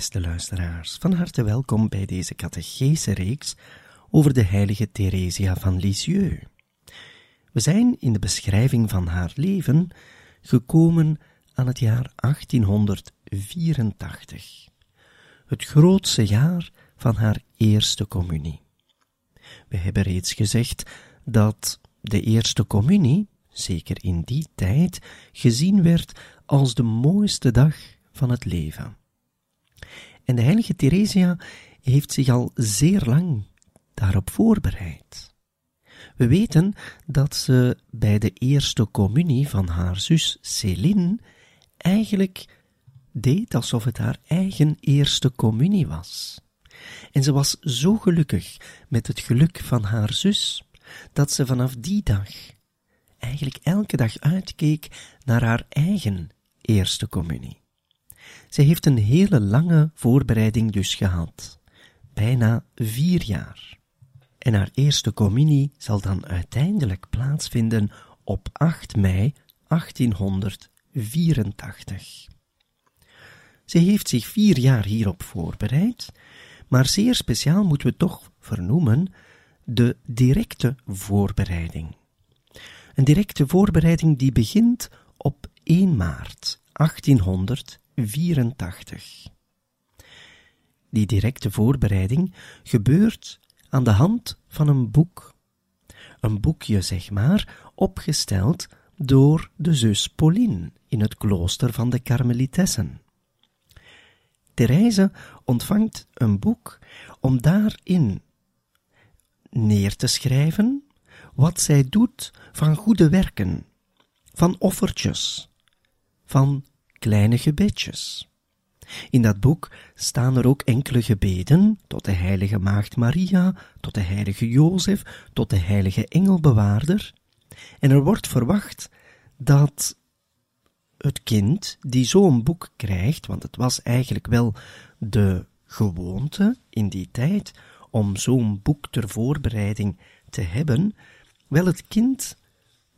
Beste luisteraars, van harte welkom bij deze catechese reeks over de heilige Theresia van Lisieux. We zijn in de beschrijving van haar leven gekomen aan het jaar 1884, het grootste jaar van haar eerste communie. We hebben reeds gezegd dat de eerste communie, zeker in die tijd, gezien werd als de mooiste dag van het leven. En de heilige Theresia heeft zich al zeer lang daarop voorbereid. We weten dat ze bij de eerste communie van haar zus Céline eigenlijk deed alsof het haar eigen eerste communie was. En ze was zo gelukkig met het geluk van haar zus, dat ze vanaf die dag eigenlijk elke dag uitkeek naar haar eigen eerste communie. Zij heeft een hele lange voorbereiding dus gehad, bijna vier jaar. En haar eerste communie zal dan uiteindelijk plaatsvinden op 8 mei 1884. Ze heeft zich vier jaar hierop voorbereid, maar zeer speciaal moeten we toch vernoemen de directe voorbereiding. Een directe voorbereiding die begint op 1 maart 1884. 84. Die directe voorbereiding gebeurt aan de hand van een boek. Een boekje, zeg maar, opgesteld door de zus Pauline in het klooster van de Karmelitessen. Therese ontvangt een boek om daarin neer te schrijven wat zij doet van goede werken, van offertjes, van kleine gebedjes. In dat boek staan er ook enkele gebeden tot de heilige maagd Maria, tot de heilige Jozef, tot de heilige engelbewaarder. En er wordt verwacht dat het kind die zo'n boek krijgt, want het was eigenlijk wel de gewoonte in die tijd om zo'n boek ter voorbereiding te hebben, wel het kind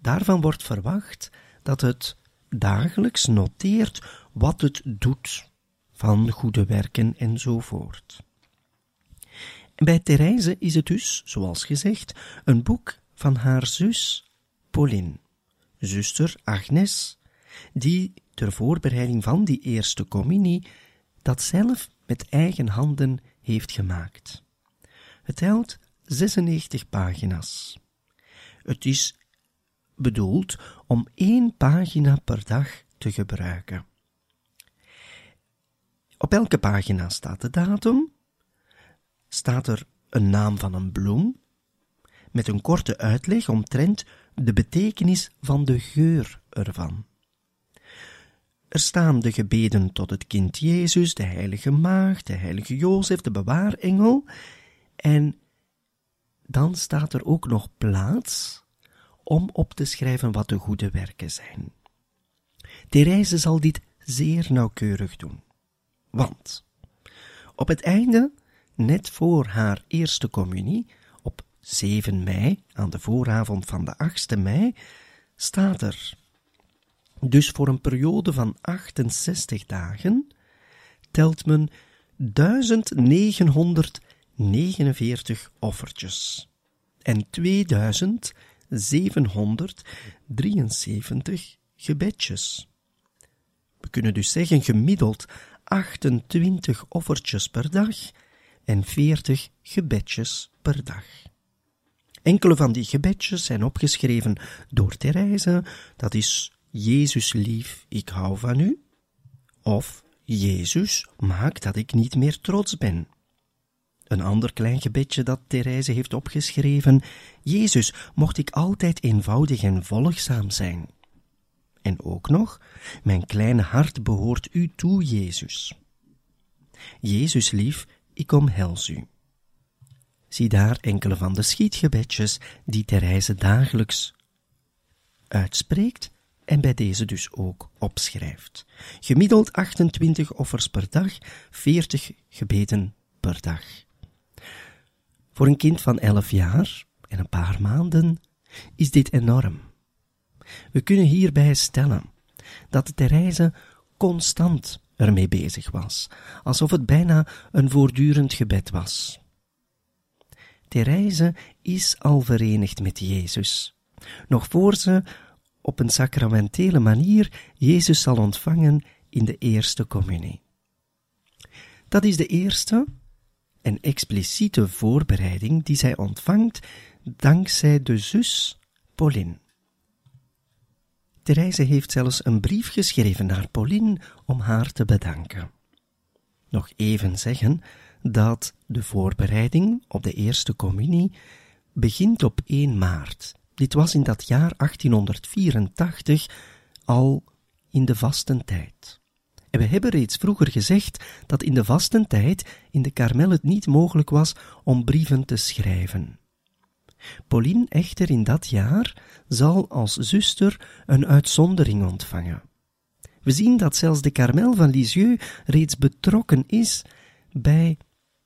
daarvan wordt verwacht dat het dagelijks noteert wat het doet van goede werken enzovoort. En bij Therese is het dus, zoals gezegd, een boek van haar zus Pauline, zuster Agnes, die ter voorbereiding van die eerste communie dat zelf met eigen handen heeft gemaakt. Het telt 96 pagina's. Het is bedoeld om één pagina per dag te gebruiken. Op elke pagina staat de datum, staat er een naam van een bloem, met een korte uitleg omtrent de betekenis van de geur ervan. Er staan de gebeden tot het kind Jezus, de heilige maagd, de heilige Jozef, de bewaarengel, en dan staat er ook nog plaats om op te schrijven wat de goede werken zijn. Therese zal dit zeer nauwkeurig doen. Want op het einde, net voor haar eerste communie, op 7 mei, aan de vooravond van de 8e mei, staat er, dus voor een periode van 68 dagen, telt men 1949 offertjes en 2000 773 gebedjes. We kunnen dus zeggen gemiddeld 28 offertjes per dag en 40 gebedjes per dag. Enkele van die gebedjes zijn opgeschreven door Therese, dat is Jezus lief, ik hou van u, of Jezus, maak dat ik niet meer trots ben. Een ander klein gebedje dat Therese heeft opgeschreven, Jezus, mocht ik altijd eenvoudig en volgzaam zijn. En ook nog, mijn kleine hart behoort u toe, Jezus. Jezus lief, ik omhels u. Zie daar enkele van de schietgebedjes die Therese dagelijks uitspreekt en bij deze dus ook opschrijft. Gemiddeld 28 offers per dag, 40 gebeden per dag. Voor een kind van 11 jaar en een paar maanden is dit enorm. We kunnen hierbij stellen dat Therese constant ermee bezig was, alsof het bijna een voortdurend gebed was. Therese is al verenigd met Jezus, nog voor ze op een sacramentele manier Jezus zal ontvangen in de eerste communie. Dat is de eerste en expliciete voorbereiding die zij ontvangt dankzij de zus Pauline. Therese heeft zelfs een brief geschreven naar Pauline om haar te bedanken. Nog even zeggen dat de voorbereiding op de eerste communie begint op 1 maart. Dit was in dat jaar 1884 al in de vastentijd. En we hebben reeds vroeger gezegd dat in de vastentijd in de Karmel het niet mogelijk was om brieven te schrijven. Pauline echter in dat jaar zal als zuster een uitzondering ontvangen. We zien dat zelfs de Karmel van Lisieux reeds betrokken is bij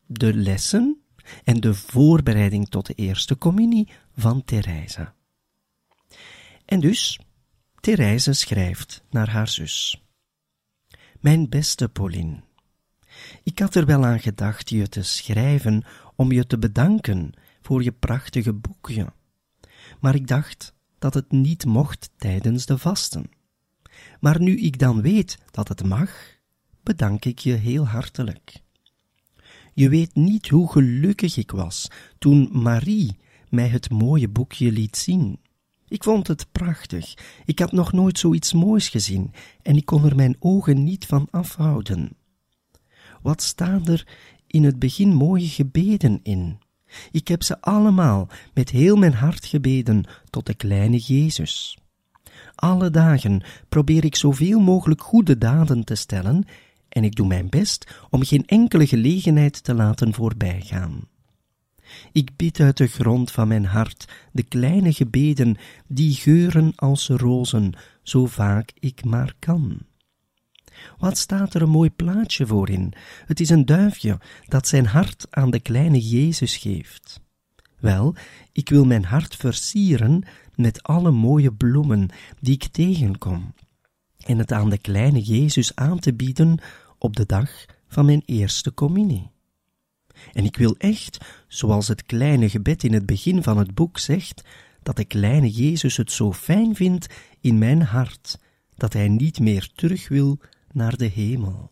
de lessen en de voorbereiding tot de eerste communie van Therese. En dus, Therese schrijft naar haar zus. Mijn beste Pauline, ik had er wel aan gedacht je te schrijven om je te bedanken voor je prachtige boekje. Maar ik dacht dat het niet mocht tijdens de vasten. Maar nu ik dan weet dat het mag, bedank ik je heel hartelijk. Je weet niet hoe gelukkig ik was toen Marie mij het mooie boekje liet zien. Ik vond het prachtig. Ik had nog nooit zoiets moois gezien en ik kon er mijn ogen niet van afhouden. Wat staan er in het begin mooie gebeden in? Ik heb ze allemaal met heel mijn hart gebeden tot de kleine Jezus. Alle dagen probeer ik zoveel mogelijk goede daden te stellen en ik doe mijn best om geen enkele gelegenheid te laten voorbijgaan. Ik bid uit de grond van mijn hart de kleine gebeden die geuren als rozen, zo vaak ik maar kan. Wat staat er een mooi plaatje voor in? Het is een duifje dat zijn hart aan de kleine Jezus geeft. Wel, ik wil mijn hart versieren met alle mooie bloemen die ik tegenkom, en het aan de kleine Jezus aan te bieden op de dag van mijn eerste communie. En ik wil echt, zoals het kleine gebed in het begin van het boek zegt, dat de kleine Jezus het zo fijn vindt in mijn hart, dat hij niet meer terug wil naar de hemel.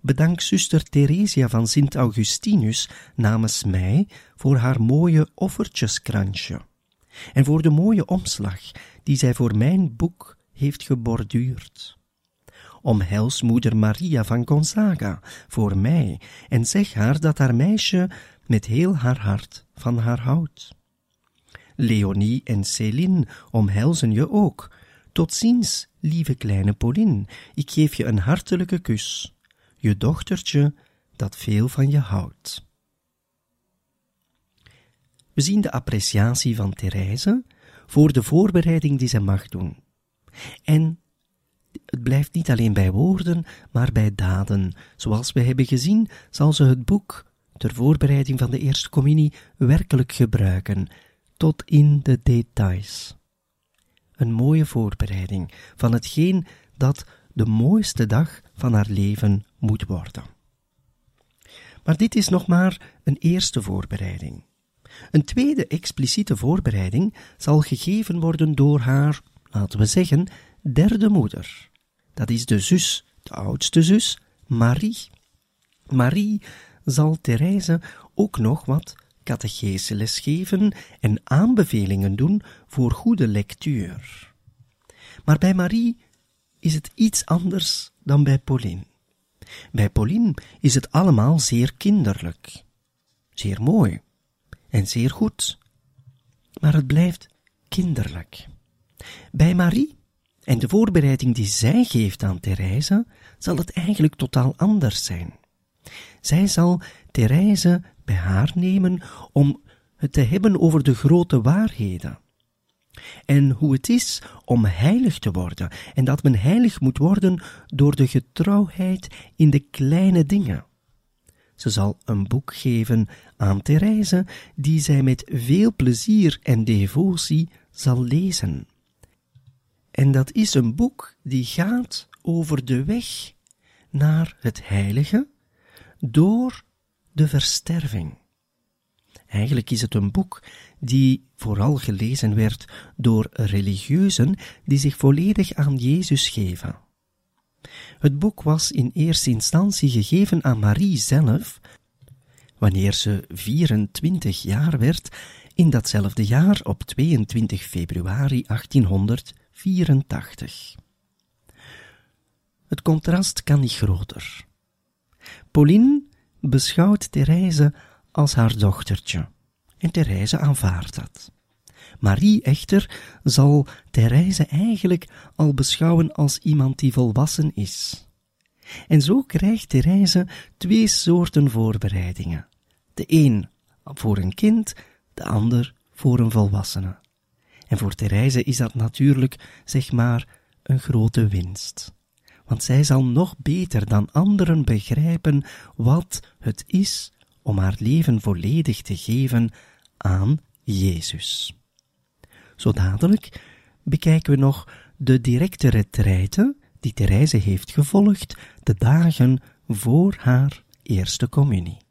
Bedank zuster Theresia van Sint Augustinus namens mij voor haar mooie offertjeskransje en voor de mooie omslag die zij voor mijn boek heeft geborduurd. Omhels moeder Maria van Gonzaga voor mij en zeg haar dat haar meisje met heel haar hart van haar houdt. Leonie en Céline omhelzen je ook. Tot ziens, lieve kleine Pauline, ik geef je een hartelijke kus, je dochtertje dat veel van je houdt. We zien de appreciatie van Therese voor de voorbereiding die ze mag doen. En het blijft niet alleen bij woorden, maar bij daden. Zoals we hebben gezien, zal ze het boek ter voorbereiding van de eerste communie werkelijk gebruiken, tot in de details. Een mooie voorbereiding van hetgeen dat de mooiste dag van haar leven moet worden. Maar dit is nog maar een eerste voorbereiding. Een tweede expliciete voorbereiding zal gegeven worden door haar, laten we zeggen, derde moeder, Dat is de zus, de oudste zus, Marie. Marie zal Therese ook nog wat catecheseles geven en aanbevelingen doen voor goede lectuur. Maar bij Marie is het iets anders dan bij Pauline. Bij Pauline is het allemaal zeer kinderlijk, zeer mooi en zeer goed. Maar het blijft kinderlijk. Bij Marie en de voorbereiding die zij geeft aan Therese zal het eigenlijk totaal anders zijn. Zij zal Therese bij haar nemen om het te hebben over de grote waarheden. En hoe het is om heilig te worden, en dat men heilig moet worden door de getrouwheid in de kleine dingen. Ze zal een boek geven aan Therese, die zij met veel plezier en devotie zal lezen. En dat is een boek die gaat over de weg naar het heilige door de versterving. Eigenlijk is het een boek die vooral gelezen werd door religieuzen die zich volledig aan Jezus geven. Het boek was in eerste instantie gegeven aan Marie zelf, wanneer ze 24 jaar werd, in datzelfde jaar op 22 februari 1884. Het contrast kan niet groter. Pauline beschouwt Therese als haar dochtertje, en Therese aanvaardt dat. Marie echter zal Therese eigenlijk al beschouwen als iemand die volwassen is. En zo krijgt Therese twee soorten voorbereidingen. De een voor een kind, de ander voor een volwassene. En voor Therese is dat natuurlijk, zeg maar, een grote winst. Want zij zal nog beter dan anderen begrijpen wat het is om haar leven volledig te geven aan Jezus. Zo dadelijk bekijken we nog de directe retraite die Therese heeft gevolgd de dagen voor haar eerste communie.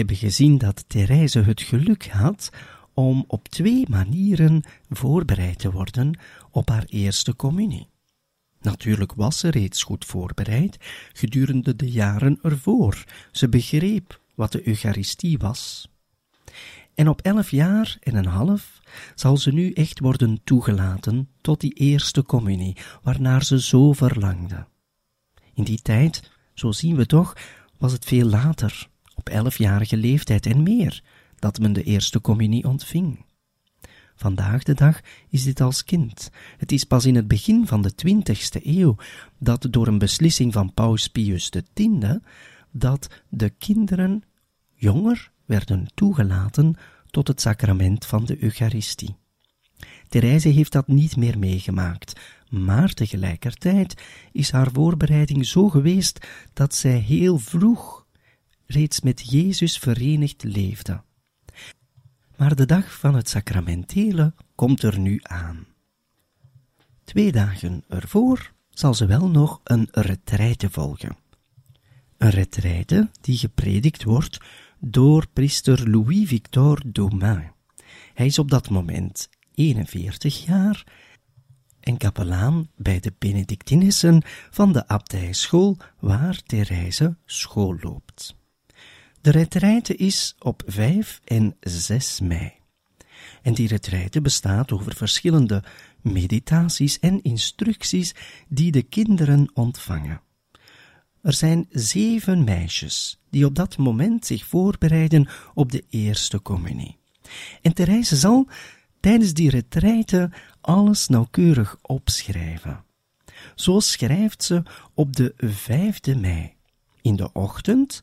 Hebben gezien dat Therese het geluk had om op twee manieren voorbereid te worden op haar eerste communie. Natuurlijk was ze reeds goed voorbereid gedurende de jaren ervoor. Ze begreep wat de Eucharistie was. En op elf jaar en een half zal ze nu echt worden toegelaten tot die eerste communie, waarnaar ze zo verlangde. In die tijd, zo zien we toch, was het veel later, op elfjarige leeftijd en meer, dat men de eerste communie ontving. Vandaag de dag is dit als kind. Het is pas in het begin van de twintigste eeuw dat door een beslissing van Paus Pius X dat de kinderen jonger werden toegelaten tot het sacrament van de Eucharistie. Therese heeft dat niet meer meegemaakt, maar tegelijkertijd is haar voorbereiding zo geweest dat zij heel vroeg reeds met Jezus verenigd leefde. Maar de dag van het sacramentele komt er nu aan. Twee dagen ervoor zal ze wel nog een retraite volgen. Een retraite die gepredikt wordt door priester Louis-Victor Domain. Hij is op dat moment 41 jaar en kapelaan bij de Benedictinissen van de abdijschool waar Therese school loopt. De retraite is op 5 en 6 mei. En die retraite bestaat over verschillende meditaties en instructies die de kinderen ontvangen. Er zijn zeven meisjes die op dat moment zich voorbereiden op de eerste communie. En Therese zal tijdens die retraite alles nauwkeurig opschrijven. Zo schrijft ze op de vijfde mei in de ochtend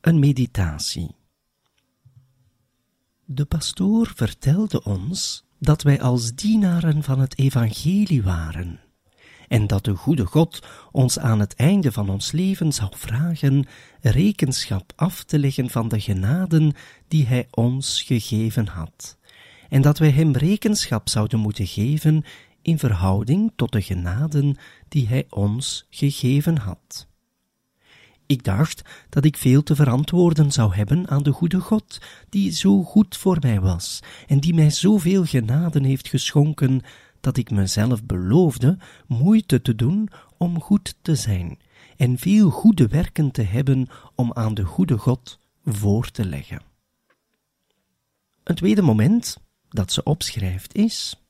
een meditatie. De pastoor vertelde ons dat wij als dienaren van het evangelie waren en dat de goede God ons aan het einde van ons leven zou vragen rekenschap af te leggen van de genaden die Hij ons gegeven had, en dat wij Hem rekenschap zouden moeten geven in verhouding tot de genaden die Hij ons gegeven had. Ik dacht dat ik veel te verantwoorden zou hebben aan de goede God, die zo goed voor mij was en die mij zoveel genaden heeft geschonken, dat ik mezelf beloofde moeite te doen om goed te zijn en veel goede werken te hebben om aan de goede God voor te leggen. Een tweede moment dat ze opschrijft is: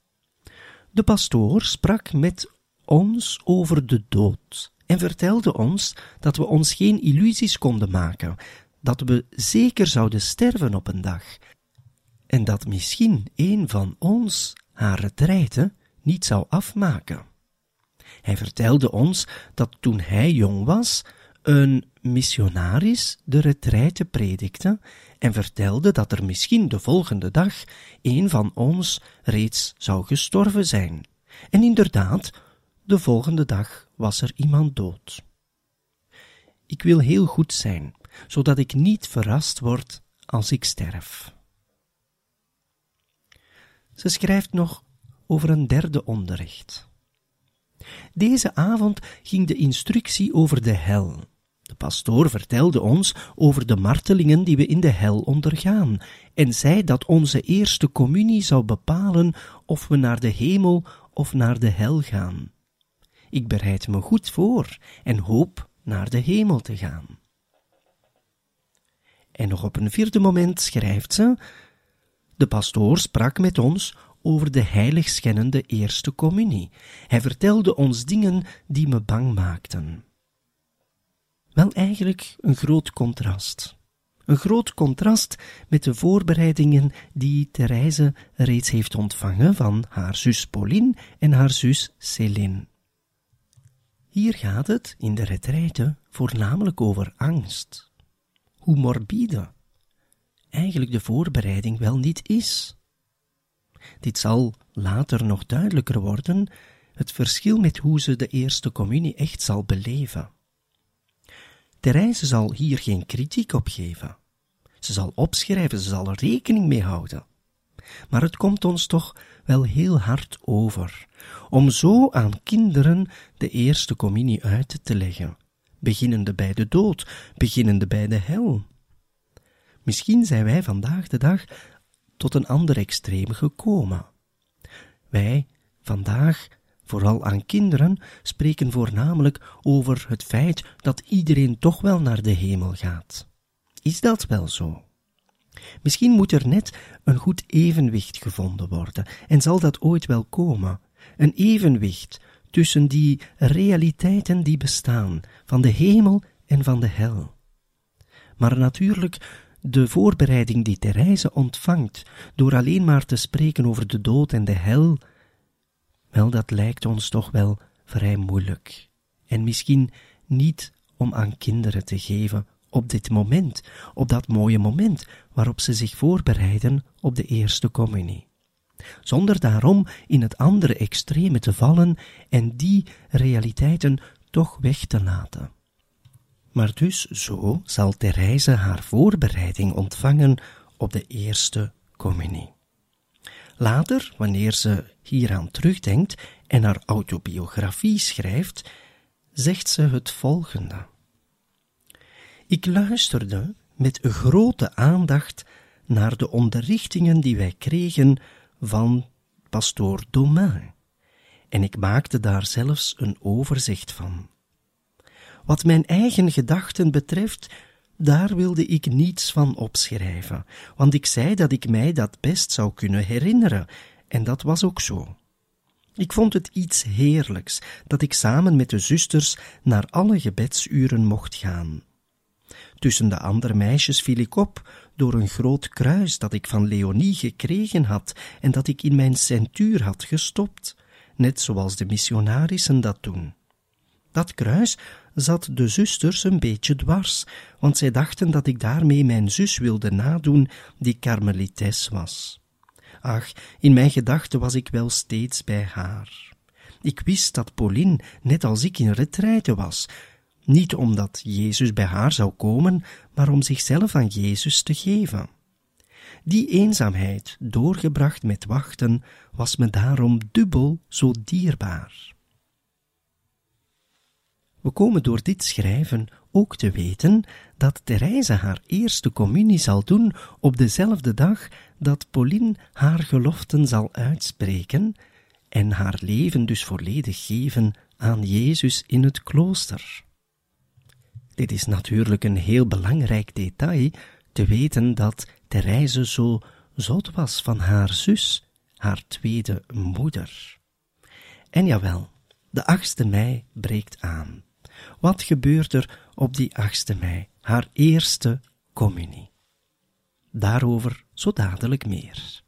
De pastoor sprak met ons over de dood en vertelde ons dat we ons geen illusies konden maken, dat we zeker zouden sterven op een dag, en dat misschien een van ons haar retraite niet zou afmaken. Hij vertelde ons dat toen hij jong was, een missionaris de retraite predikte en vertelde dat er misschien de volgende dag een van ons reeds zou gestorven zijn. En inderdaad, de volgende dag was er iemand dood. Ik wil heel goed zijn, zodat ik niet verrast word als ik sterf. Ze schrijft nog over een derde onderricht. Deze avond ging de instructie over de hel. De pastoor vertelde ons over de martelingen die we in de hel ondergaan en zei dat onze eerste communie zou bepalen of we naar de hemel of naar de hel gaan. Ik bereid me goed voor en hoop naar de hemel te gaan. En nog op een vierde moment schrijft ze: De pastoor sprak met ons over de heiligschennende eerste communie. Hij vertelde ons dingen die me bang maakten. Wel eigenlijk een groot contrast. Een groot contrast met de voorbereidingen die Therese reeds heeft ontvangen van haar zus Pauline en haar zus Céline. Hier gaat het in de retraite voornamelijk over angst. Hoe morbide eigenlijk de voorbereiding wel niet is. Dit zal later nog duidelijker worden, het verschil met hoe ze de eerste communie echt zal beleven. Therese zal hier geen kritiek op geven. Ze zal opschrijven, ze zal er rekening mee houden. Maar het komt ons toch wel heel hard over, om zo aan kinderen de eerste communie uit te leggen, beginnende bij de dood, beginnende bij de hel. Misschien zijn wij vandaag de dag tot een ander extreem gekomen. Wij, vandaag, vooral aan kinderen, spreken voornamelijk over het feit dat iedereen toch wel naar de hemel gaat. Is dat wel zo? Misschien moet er net een goed evenwicht gevonden worden, en zal dat ooit wel komen. Een evenwicht tussen die realiteiten die bestaan, van de hemel en van de hel. Maar natuurlijk de voorbereiding die Therese ontvangt door alleen maar te spreken over de dood en de hel, wel, dat lijkt ons toch wel vrij moeilijk. En misschien niet om aan kinderen te geven op dit moment, op dat mooie moment waarop ze zich voorbereiden op de eerste communie. Zonder daarom in het andere extreme te vallen en die realiteiten toch weg te laten. Maar dus zo zal Therese haar voorbereiding ontvangen op de eerste communie. Later, wanneer ze hieraan terugdenkt en haar autobiografie schrijft, zegt ze het volgende. Ik luisterde met grote aandacht naar de onderrichtingen die wij kregen van pastoor Domain, en ik maakte daar zelfs een overzicht van. Wat mijn eigen gedachten betreft, daar wilde ik niets van opschrijven, want ik zei dat ik mij dat best zou kunnen herinneren, en dat was ook zo. Ik vond het iets heerlijks dat ik samen met de zusters naar alle gebedsuren mocht gaan. Tussen de andere meisjes viel ik op door een groot kruis dat ik van Leonie gekregen had en dat ik in mijn centuur had gestopt, net zoals de missionarissen dat doen. Dat kruis zat de zusters een beetje dwars, want zij dachten dat ik daarmee mijn zus wilde nadoen, die karmelites was. Ach, in mijn gedachten was ik wel steeds bij haar. Ik wist dat Pauline, net als ik, in retraite was, niet omdat Jezus bij haar zou komen, maar om zichzelf aan Jezus te geven. Die eenzaamheid, doorgebracht met wachten, was me daarom dubbel zo dierbaar. We komen door dit schrijven ook te weten dat Therese haar eerste communie zal doen op dezelfde dag dat Pauline haar geloften zal uitspreken en haar leven dus volledig geven aan Jezus in het klooster. Dit is natuurlijk een heel belangrijk detail, te weten dat Therese zo zot was van haar zus, haar tweede moeder. En jawel, de 8e mei breekt aan. Wat gebeurt er op die 8e mei, haar eerste communie? Daarover zo dadelijk meer.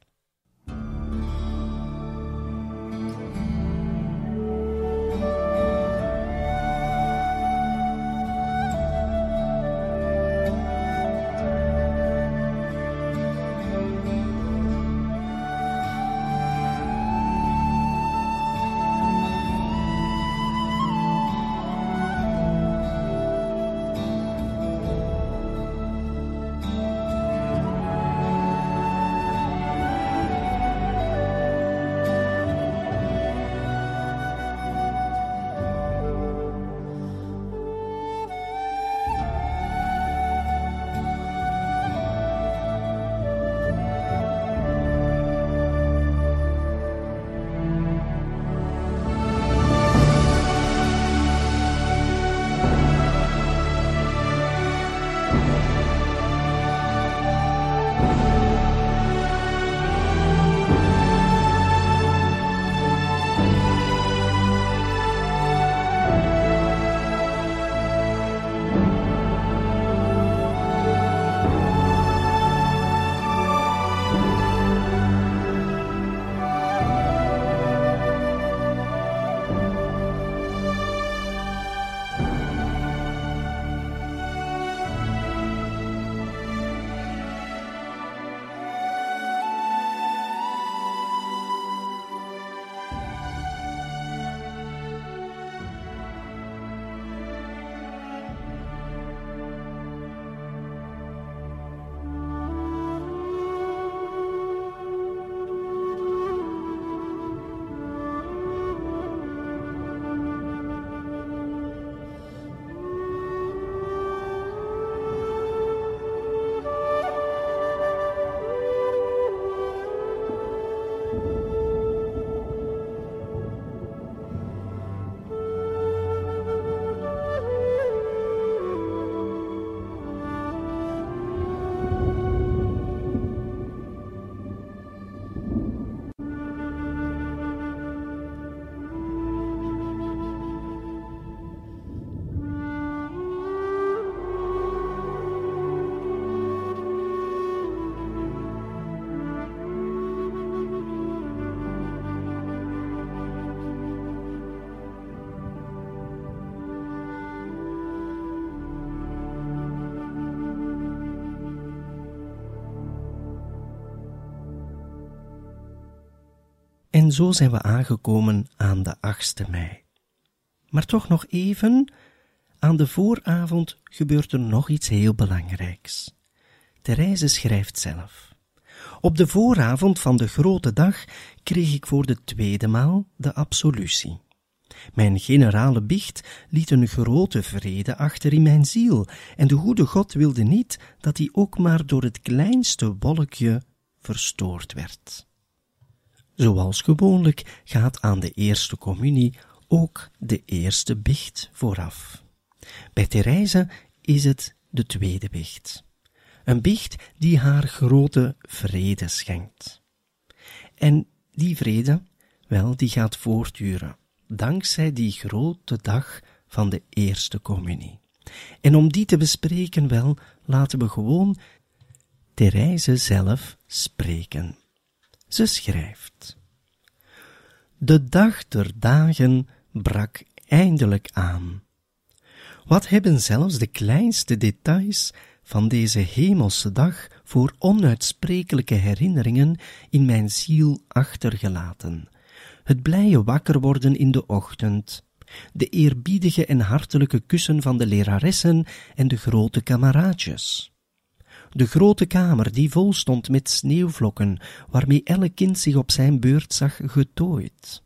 Zo zijn we aangekomen aan de 8e mei. Maar toch nog even, aan de vooravond gebeurt er nog iets heel belangrijks. Therese schrijft zelf. Op de vooravond van de grote dag kreeg ik voor de tweede maal de absolutie. Mijn generale biecht liet een grote vrede achter in mijn ziel, en de goede God wilde niet dat die ook maar door het kleinste wolkje verstoord werd. Zoals gewoonlijk gaat aan de eerste communie ook de eerste biecht vooraf. Bij Therese is het de tweede biecht. Een biecht die haar grote vrede schenkt. En die vrede, wel, die gaat voortduren, dankzij die grote dag van de eerste communie. En om die te bespreken, wel, laten we gewoon Therese zelf spreken. Ze schrijft. De dag der dagen brak eindelijk aan. Wat hebben zelfs de kleinste details van deze hemelse dag voor onuitsprekelijke herinneringen in mijn ziel achtergelaten. Het blije wakker worden in de ochtend, de eerbiedige en hartelijke kussen van de leraressen en de grote kameraadjes. De grote kamer die vol stond met sneeuwvlokken, waarmee elk kind zich op zijn beurt zag getooid.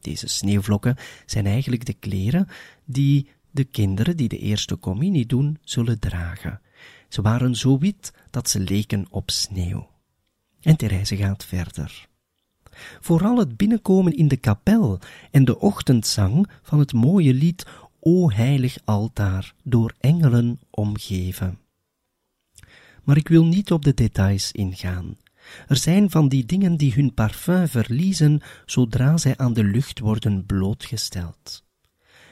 Deze sneeuwvlokken zijn eigenlijk de kleren die de kinderen die de eerste communie doen, zullen dragen. Ze waren zo wit dat ze leken op sneeuw. En Therese gaat verder. Vooral het binnenkomen in de kapel en de ochtendzang van het mooie lied O heilig altaar, door engelen omgeven. Maar ik wil niet op de details ingaan. Er zijn van die dingen die hun parfum verliezen zodra zij aan de lucht worden blootgesteld.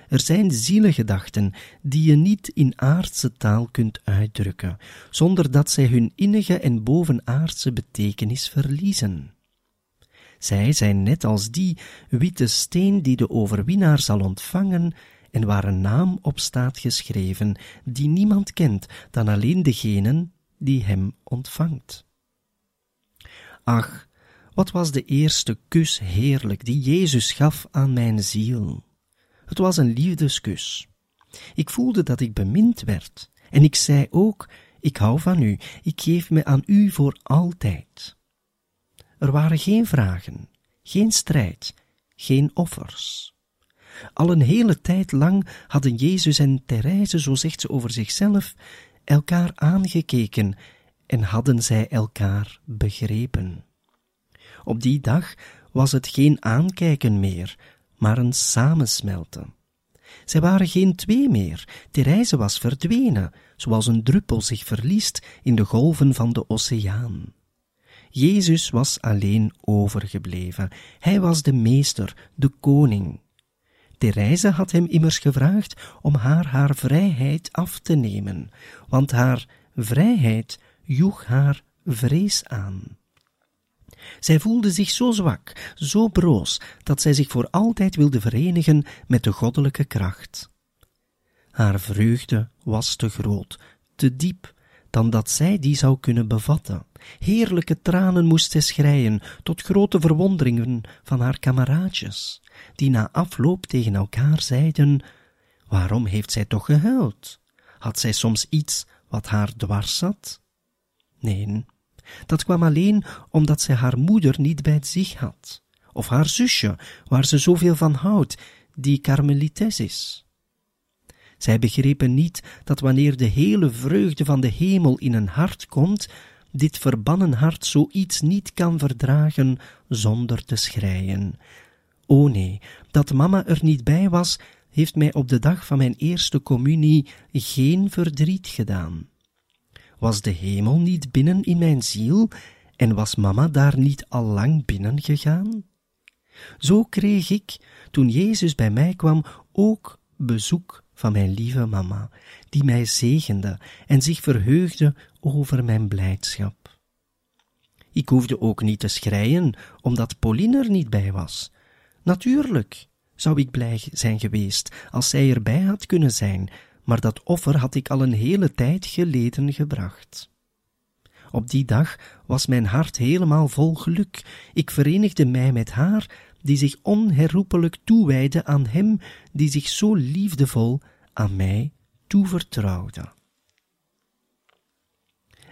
Er zijn zielegedachten die je niet in aardse taal kunt uitdrukken, zonder dat zij hun innige en bovenaardse betekenis verliezen. Zij zijn net als die witte steen die de overwinnaar zal ontvangen en waar een naam op staat geschreven, die niemand kent dan alleen degenen die hem ontvangt. Ach, wat was de eerste kus heerlijk die Jezus gaf aan mijn ziel. Het was een liefdeskus. Ik voelde dat ik bemind werd, en ik zei ook, ik hou van u, ik geef me aan u voor altijd. Er waren geen vragen, geen strijd, geen offers. Al een hele tijd lang hadden Jezus en Therese, zo zegt ze over zichzelf, elkaar aangekeken en hadden zij elkaar begrepen. Op die dag was het geen aankijken meer, maar een samensmelten. Zij waren geen twee meer, Therese was verdwenen, zoals een druppel zich verliest in de golven van de oceaan. Jezus was alleen overgebleven, hij was de meester, de koning. Therese had hem immers gevraagd om haar haar vrijheid af te nemen, want haar vrijheid joeg haar vrees aan. Zij voelde zich zo zwak, zo broos, dat zij zich voor altijd wilde verenigen met de goddelijke kracht. Haar vreugde was te groot, te diep, dan dat zij die zou kunnen bevatten. Heerlijke tranen moest zij schreien, tot grote verwonderingen van haar kameraadjes, die na afloop tegen elkaar zeiden, waarom heeft zij toch gehuild? Had zij soms iets wat haar dwars zat? Nee, dat kwam alleen omdat zij haar moeder niet bij zich had, of haar zusje, waar ze zoveel van houdt, die karmelites is. Zij begrepen niet dat wanneer de hele vreugde van de hemel in een hart komt, dit verbannen hart zoiets niet kan verdragen zonder te schreien. O nee, dat mama er niet bij was, heeft mij op de dag van mijn eerste communie geen verdriet gedaan. Was de hemel niet binnen in mijn ziel en was mama daar niet al lang binnen gegaan? Zo kreeg ik, toen Jezus bij mij kwam, ook bezoek van mijn lieve mama, die mij zegende en zich verheugde over mijn blijdschap. Ik hoefde ook niet te schreien, omdat Pauline er niet bij was. Natuurlijk zou ik blij zijn geweest als zij erbij had kunnen zijn, maar dat offer had ik al een hele tijd geleden gebracht. Op die dag was mijn hart helemaal vol geluk. Ik verenigde mij met haar, die zich onherroepelijk toewijde aan hem, die zich zo liefdevol aan mij toevertrouwde.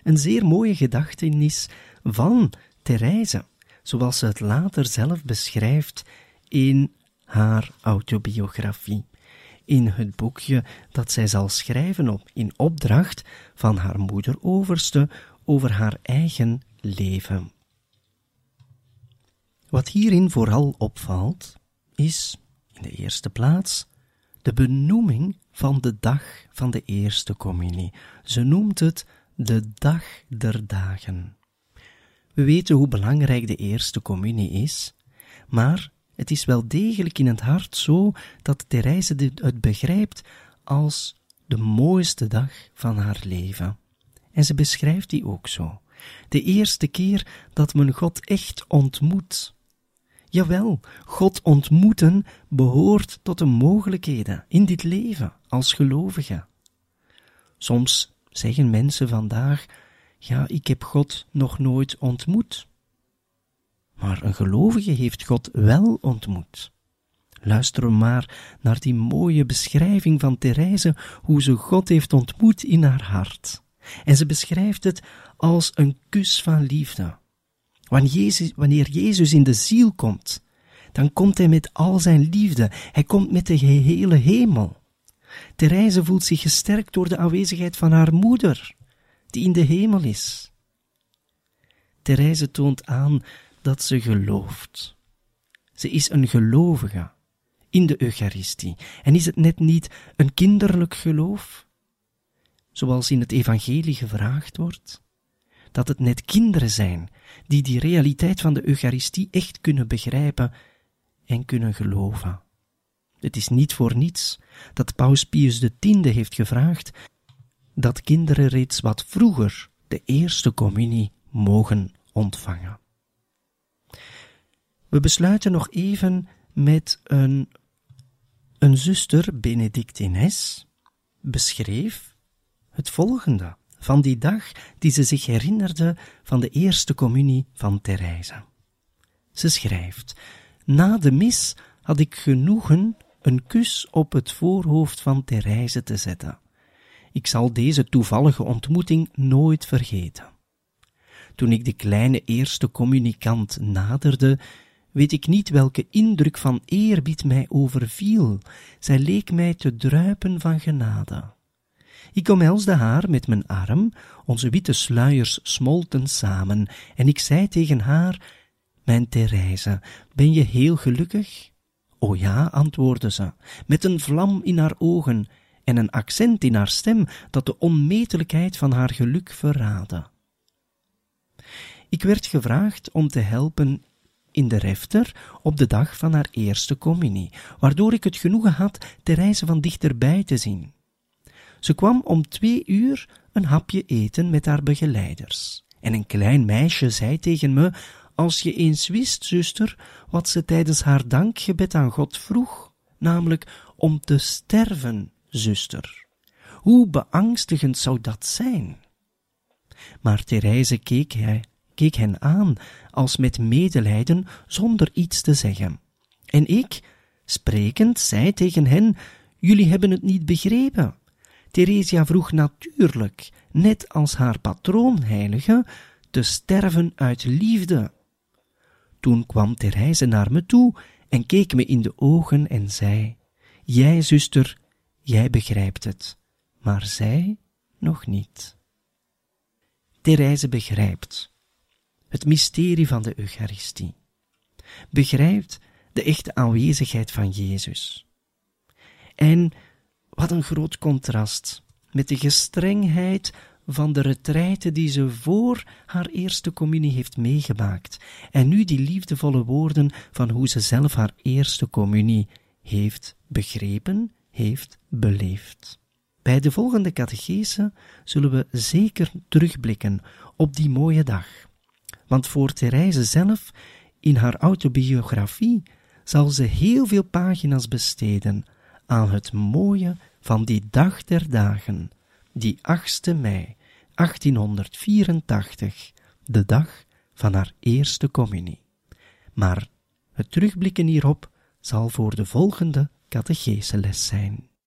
Een zeer mooie gedachtenis van Therese, zoals ze het later zelf beschrijft in haar autobiografie. In het boekje dat zij zal schrijven op in opdracht van haar moeder overste over haar eigen leven. Wat hierin vooral opvalt, is in de eerste plaats de benoeming van de dag van de eerste communie. Ze noemt het de dag der dagen. We weten hoe belangrijk de eerste communie is, maar het is wel degelijk in het hart zo dat Therese het begrijpt als de mooiste dag van haar leven. En ze beschrijft die ook zo. De eerste keer dat men God echt ontmoet. Jawel, God ontmoeten behoort tot de mogelijkheden in dit leven als gelovige. Soms zeggen mensen vandaag, ja, ik heb God nog nooit ontmoet. Maar een gelovige heeft God wel ontmoet. Luister maar naar die mooie beschrijving van Therese, hoe ze God heeft ontmoet in haar hart. En ze beschrijft het als een kus van liefde. Wanneer Jezus, wanneer Jezus in de ziel komt, dan komt hij met al zijn liefde. Hij komt met de gehele hemel. Therese voelt zich gesterkt door de aanwezigheid van haar moeder, die in de hemel is. Therese toont aan dat ze gelooft. Ze is een gelovige in de Eucharistie. En is het net niet een kinderlijk geloof, zoals in het Evangelie gevraagd wordt? Dat het net kinderen zijn die die realiteit van de Eucharistie echt kunnen begrijpen en kunnen geloven. Het is niet voor niets dat Paus Pius X heeft gevraagd dat kinderen reeds wat vroeger de eerste communie mogen ontvangen. We besluiten nog even met een, een zuster, Benedictines, beschreef het volgende van die dag die ze zich herinnerde van de eerste communie van Therese. Ze schrijft, na de mis had ik genoegen een kus op het voorhoofd van Therese te zetten. Ik zal deze toevallige ontmoeting nooit vergeten. Toen ik de kleine eerste communicant naderde, weet ik niet welke indruk van eerbied mij overviel. Zij leek mij te druipen van genade. Ik omhelsde haar met mijn arm, onze witte sluiers smolten samen, en ik zei tegen haar, Mijn Therese, ben je heel gelukkig? O ja, antwoordde ze, met een vlam in haar ogen en een accent in haar stem dat de onmetelijkheid van haar geluk verraadde. Ik werd gevraagd om te helpen in de refter op de dag van haar eerste communie, waardoor ik het genoegen had Therese van dichterbij te zien. Ze kwam om twee uur een hapje eten met haar begeleiders. En een klein meisje zei tegen me, als je eens wist, zuster, wat ze tijdens haar dankgebed aan God vroeg, namelijk om te sterven, zuster. Hoe beangstigend zou dat zijn? Maar Therese keek, hij, keek hen aan, als met medelijden, zonder iets te zeggen. En ik, sprekend, zei tegen hen, jullie hebben het niet begrepen. Theresia vroeg natuurlijk, net als haar patroonheilige, te sterven uit liefde. Toen kwam Therese naar me toe en keek me in de ogen en zei, Jij, zuster, jij begrijpt het, maar zij nog niet. Therese begrijpt het mysterie van de Eucharistie, begrijpt de echte aanwezigheid van Jezus. En wat een groot contrast met de gestrengheid van de retraite die ze voor haar eerste communie heeft meegemaakt, en nu die liefdevolle woorden van hoe ze zelf haar eerste communie heeft begrepen, heeft beleefd. Bij de volgende catechese zullen we zeker terugblikken op die mooie dag. Want voor Therese zelf, in haar autobiografie, zal ze heel veel pagina's besteden aan het mooie van die dag der dagen, die 8e mei 1884, de dag van haar eerste communie. Maar het terugblikken hierop zal voor de volgende catecheseles zijn.